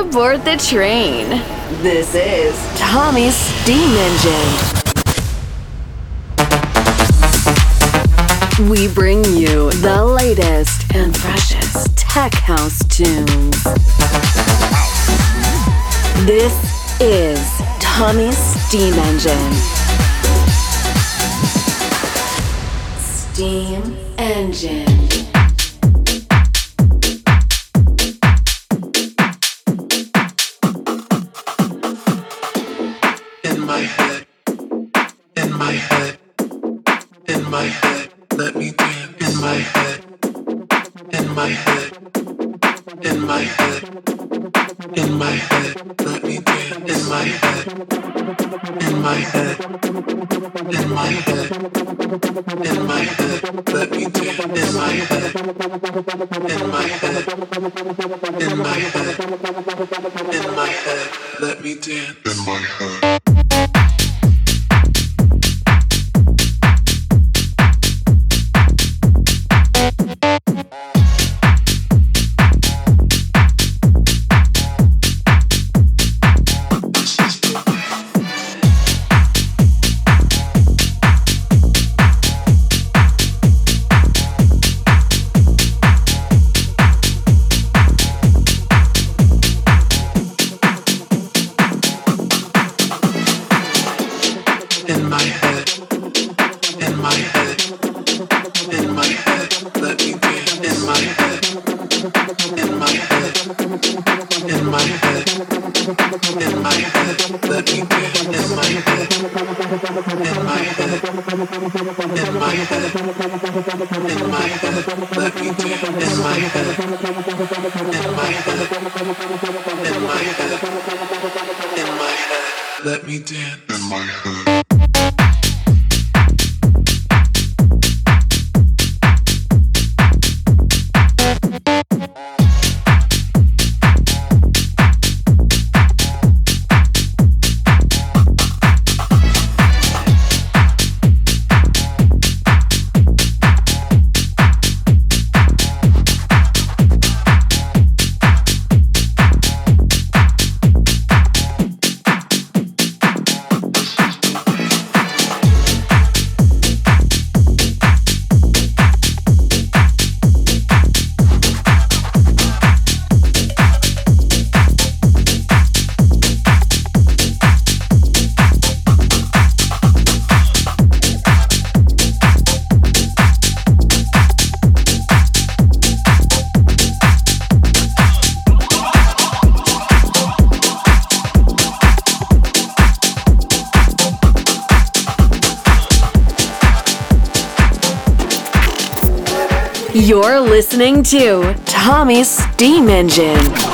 aboard the train. This is Tommy's Steam Engine. We bring you the latest and freshest tech house tunes. This is Tommy's Steam Engine. Steam Engine. to Tommy's Steam Engine.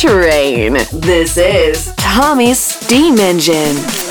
Train. This is Tommy's Steam Engine.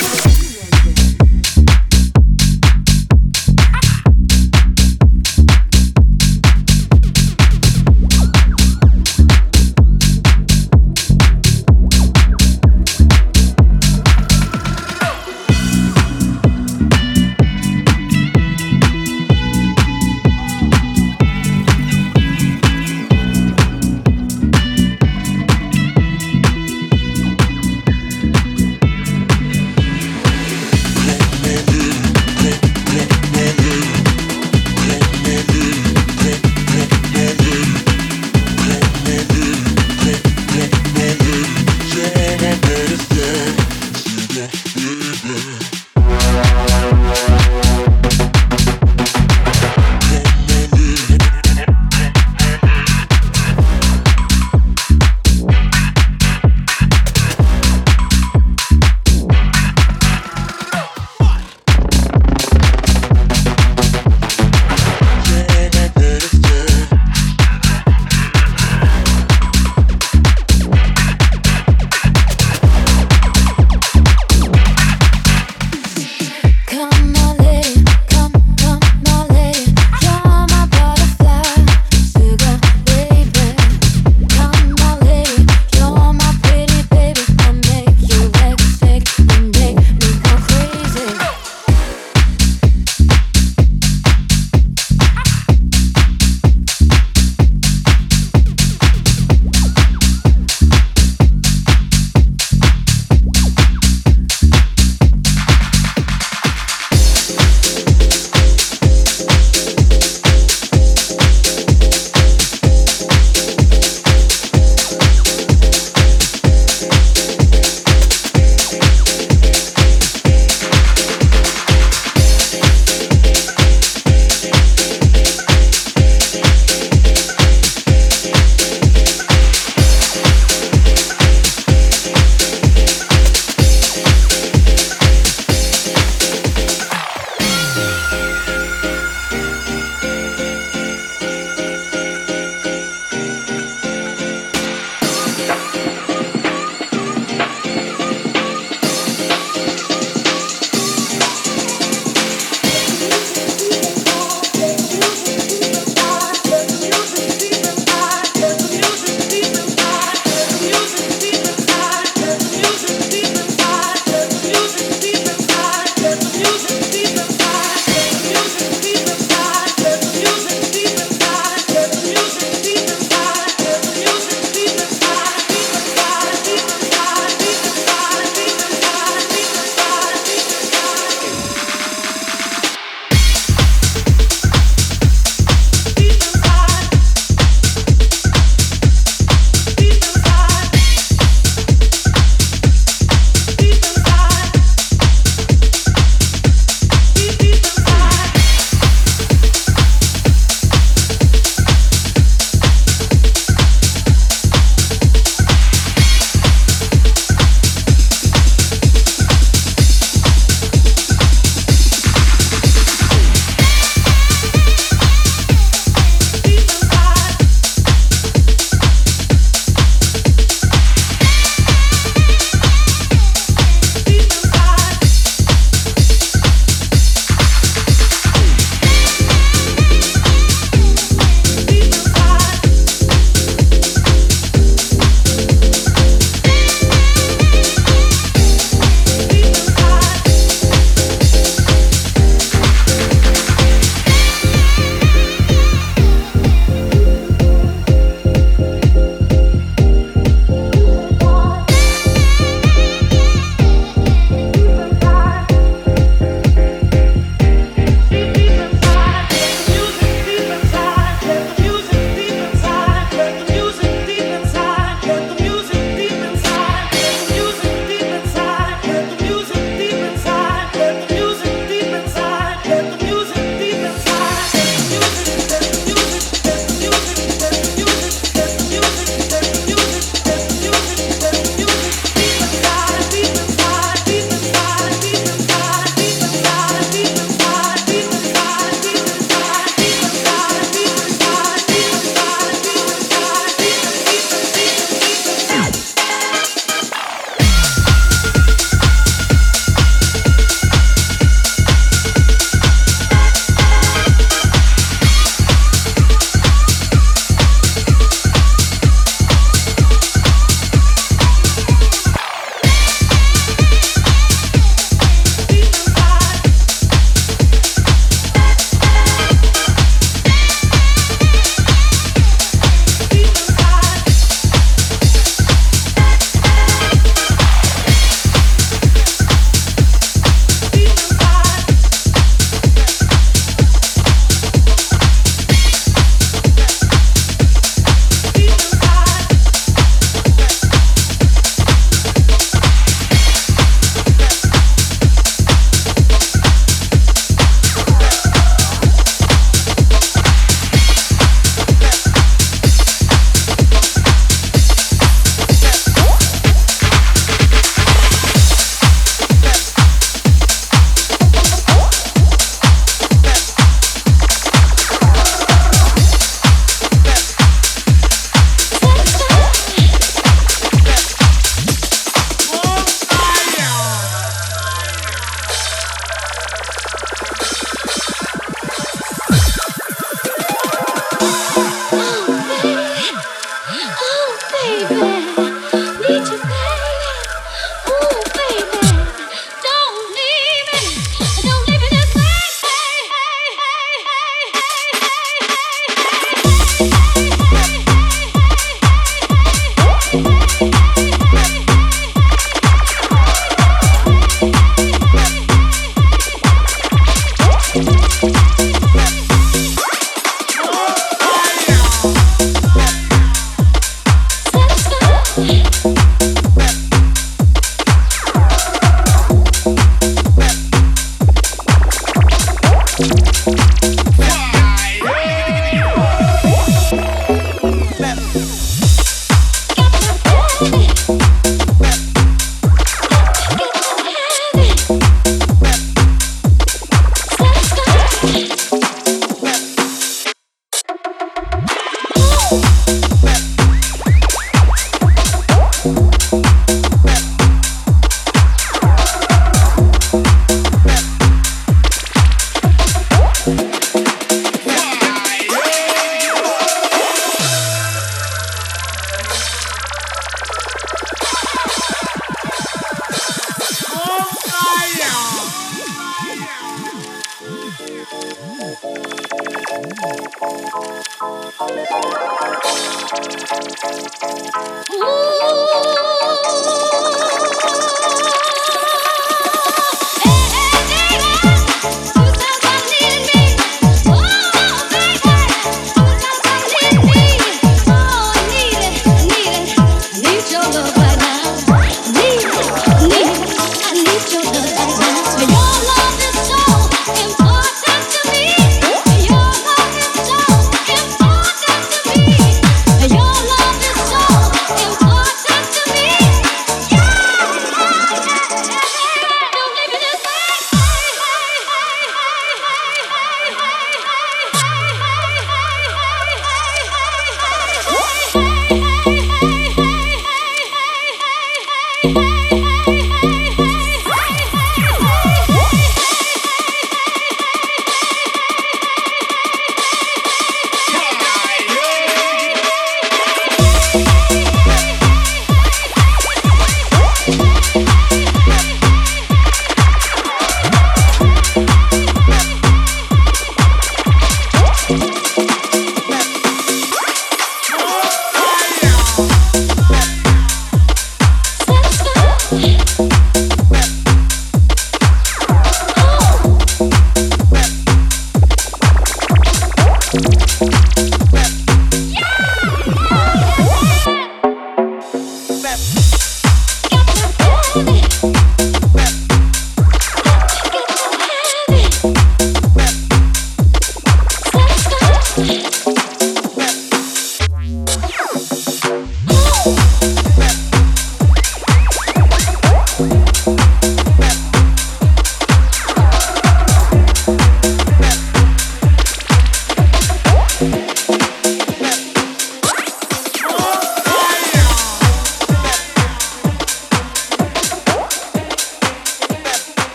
Oh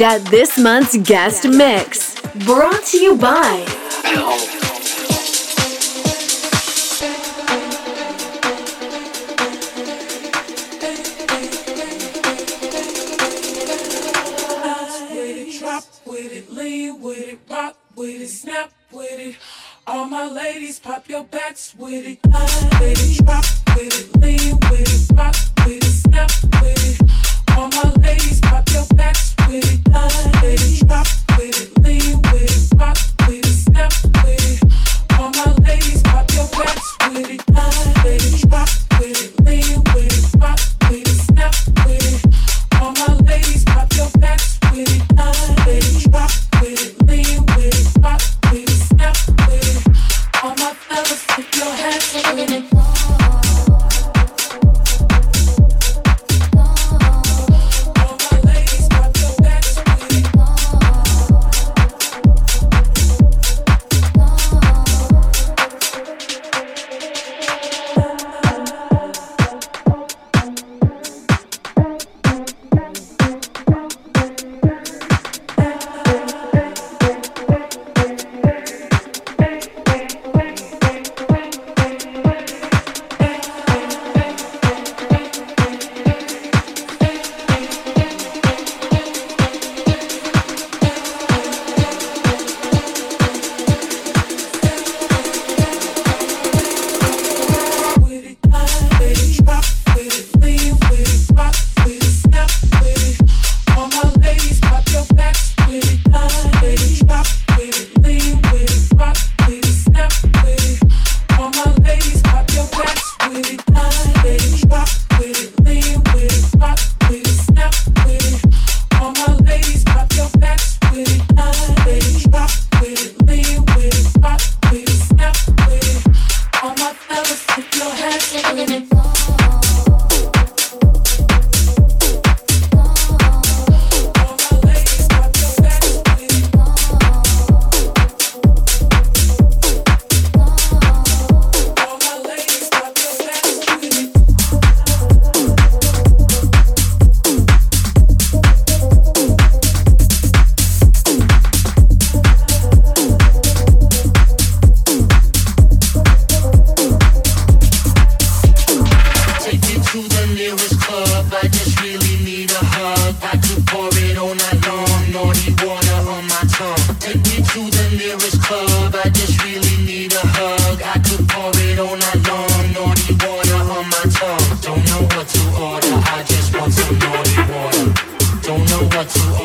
at this month's guest mix, brought to you by. what you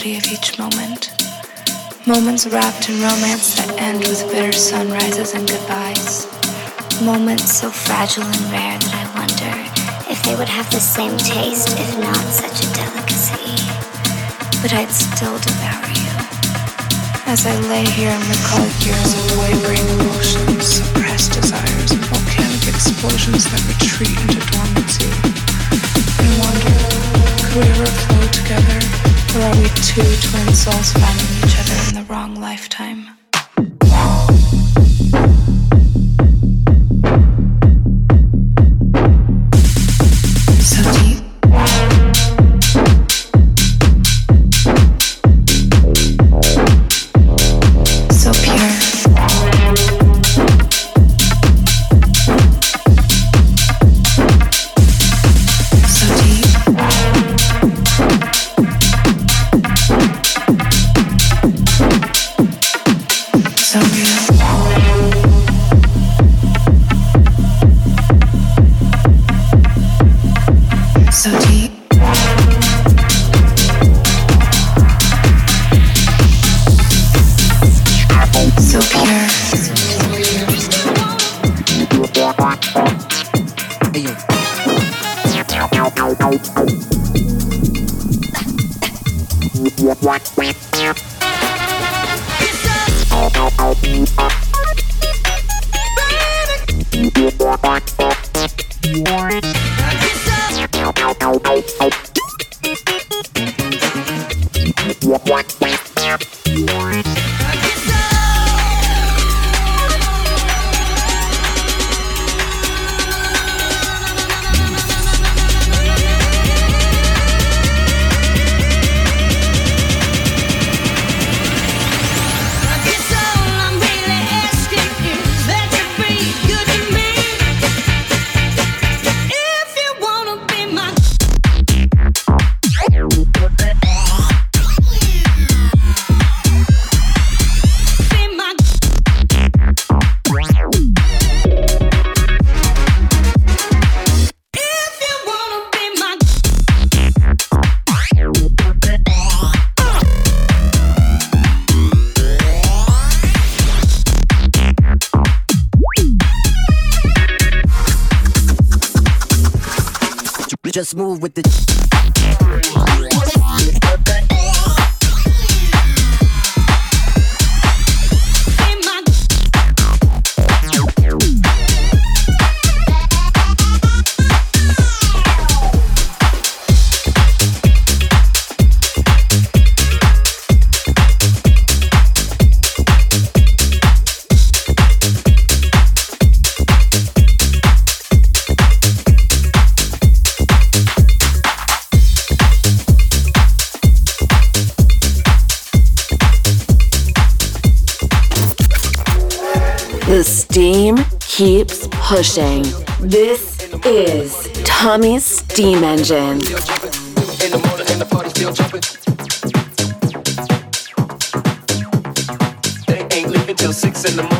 of each moment. Moments wrapped in romance that end with bitter sunrises and goodbyes. Moments so fragile and rare that I wonder if they would have the same taste if not such a delicacy. But I'd still devour you. As I lay here and recall years of wavering emotions, suppressed desires, and volcanic explosions that retreat into dormancy. I wonder, could we ever flow together, or are we two twin souls finding each other in the wrong lifetime? Pushing. This is Tommy's Steam Engine. They ain't leaving till six in the morning,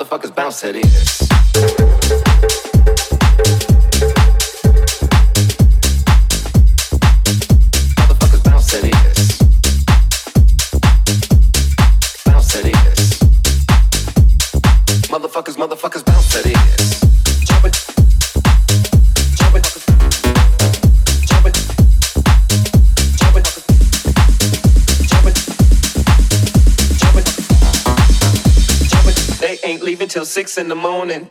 bounce to this? Six in the morning.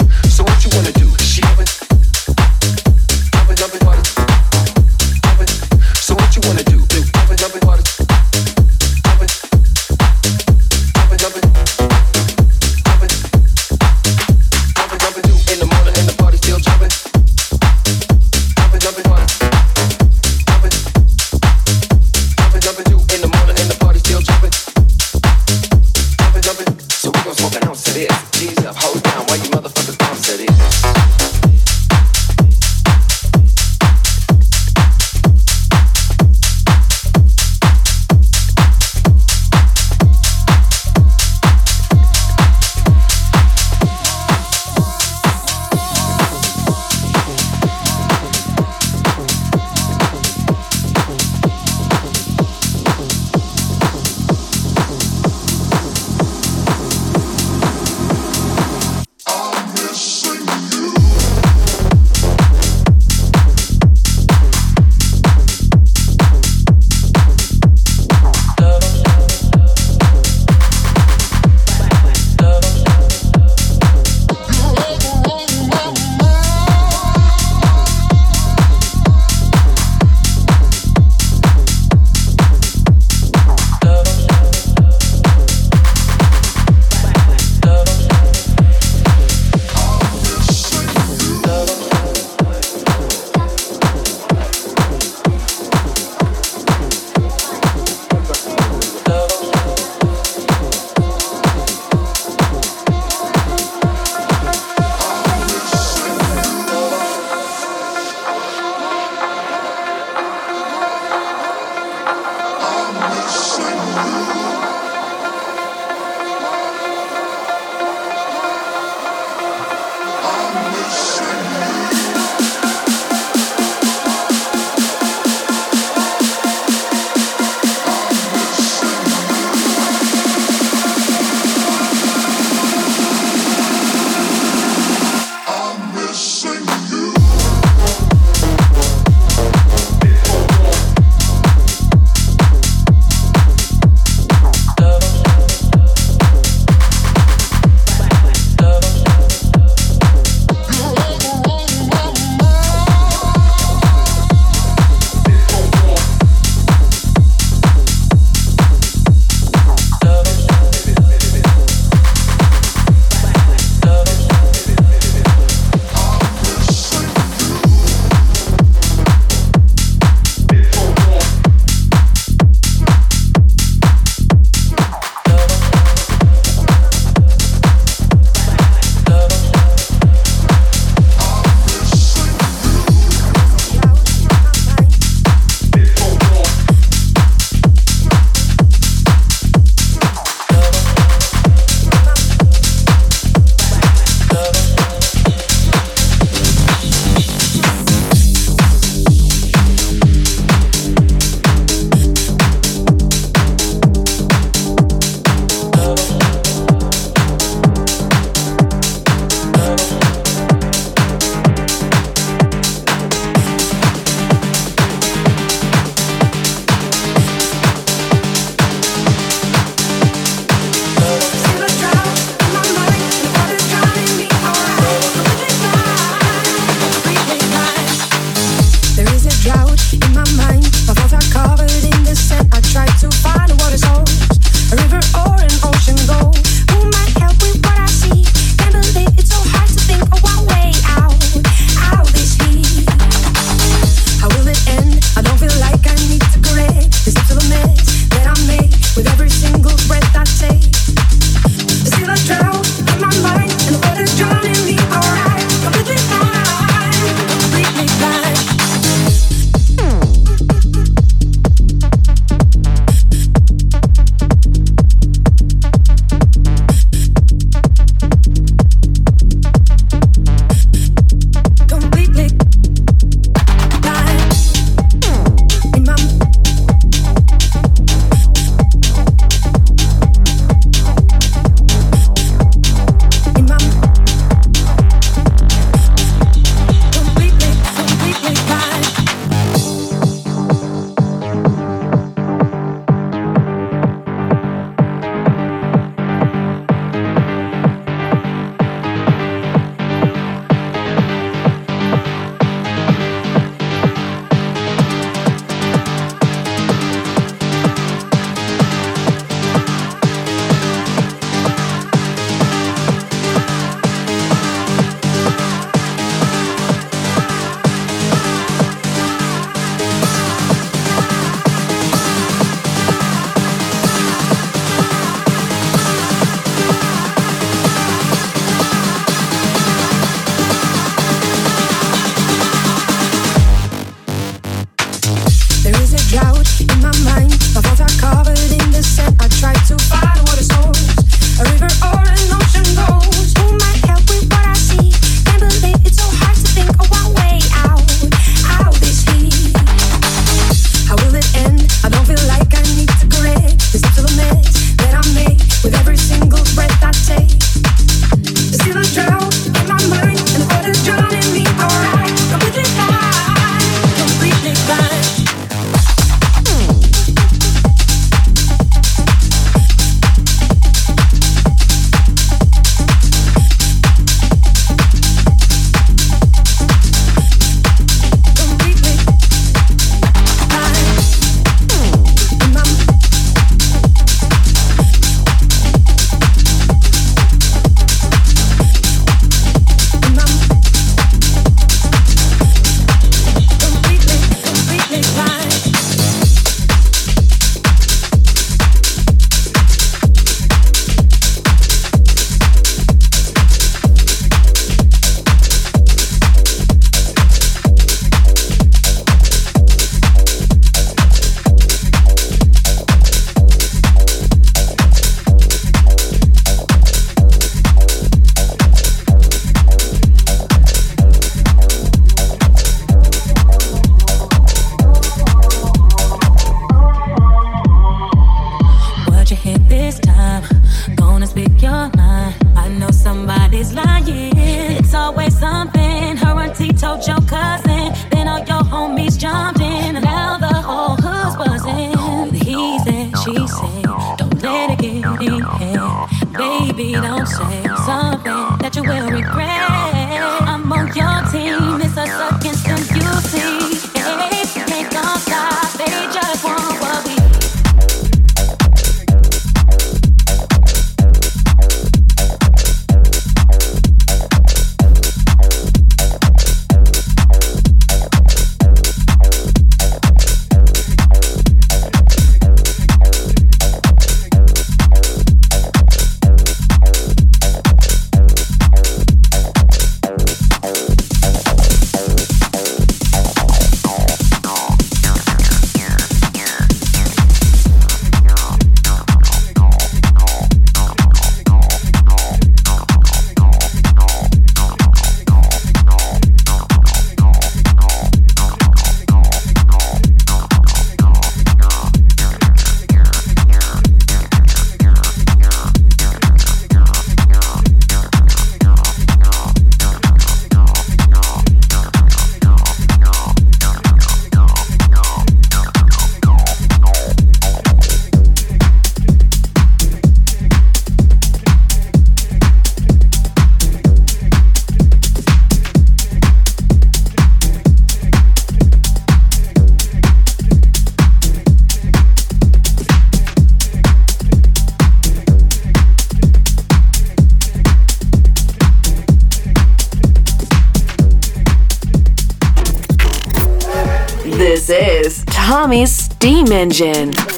Is Tommy's Steam Engine.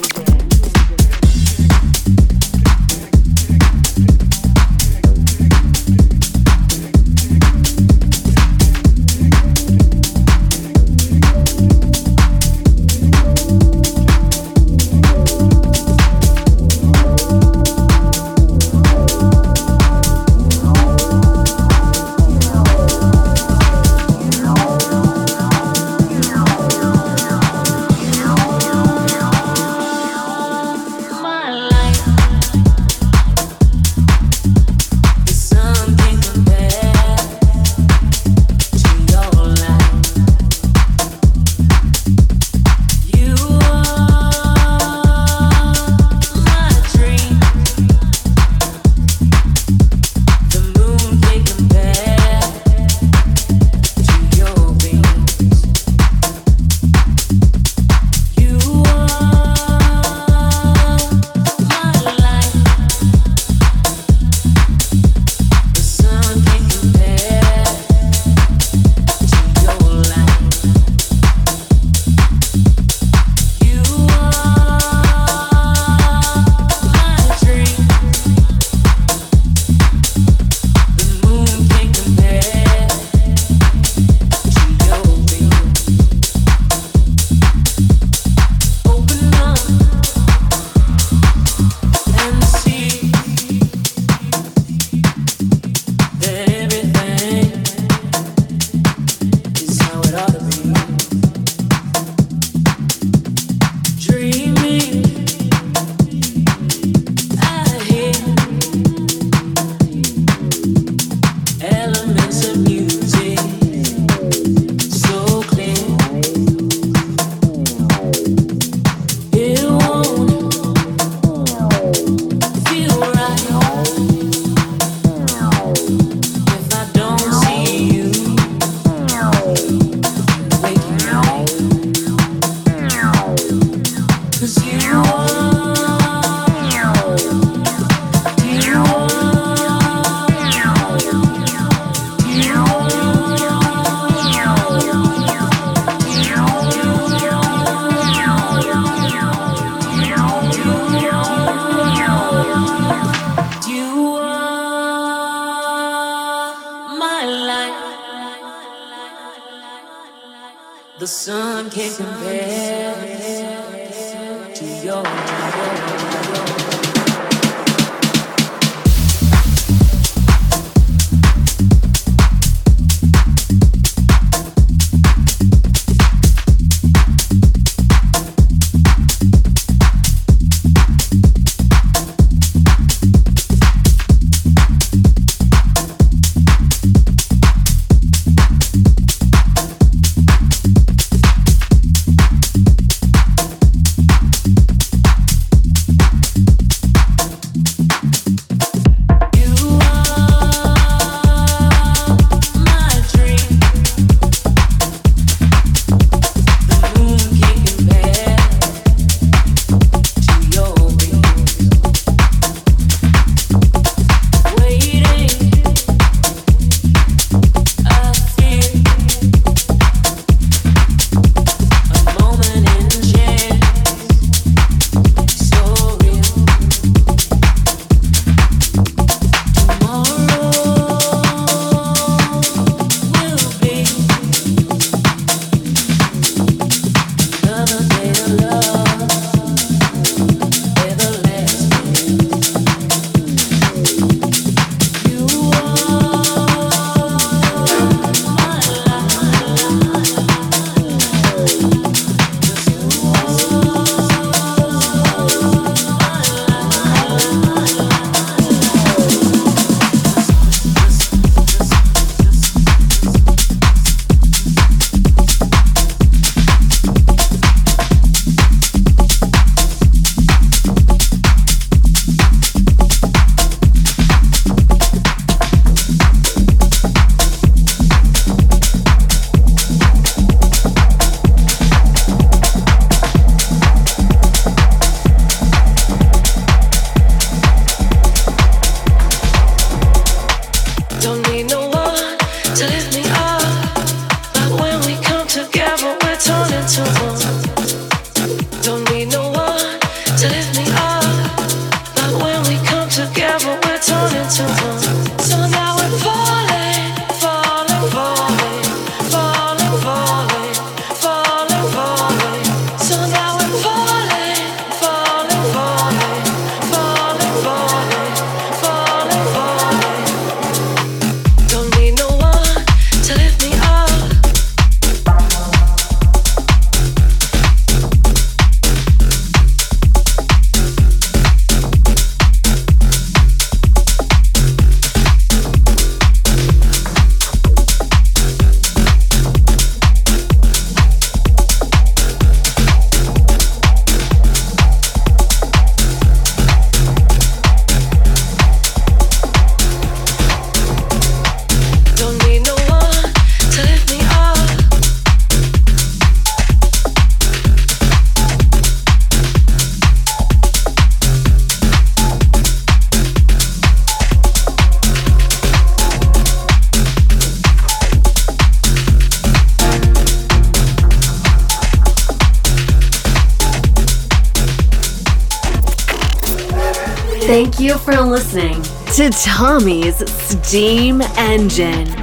Listening to Tommy's Steam Engine.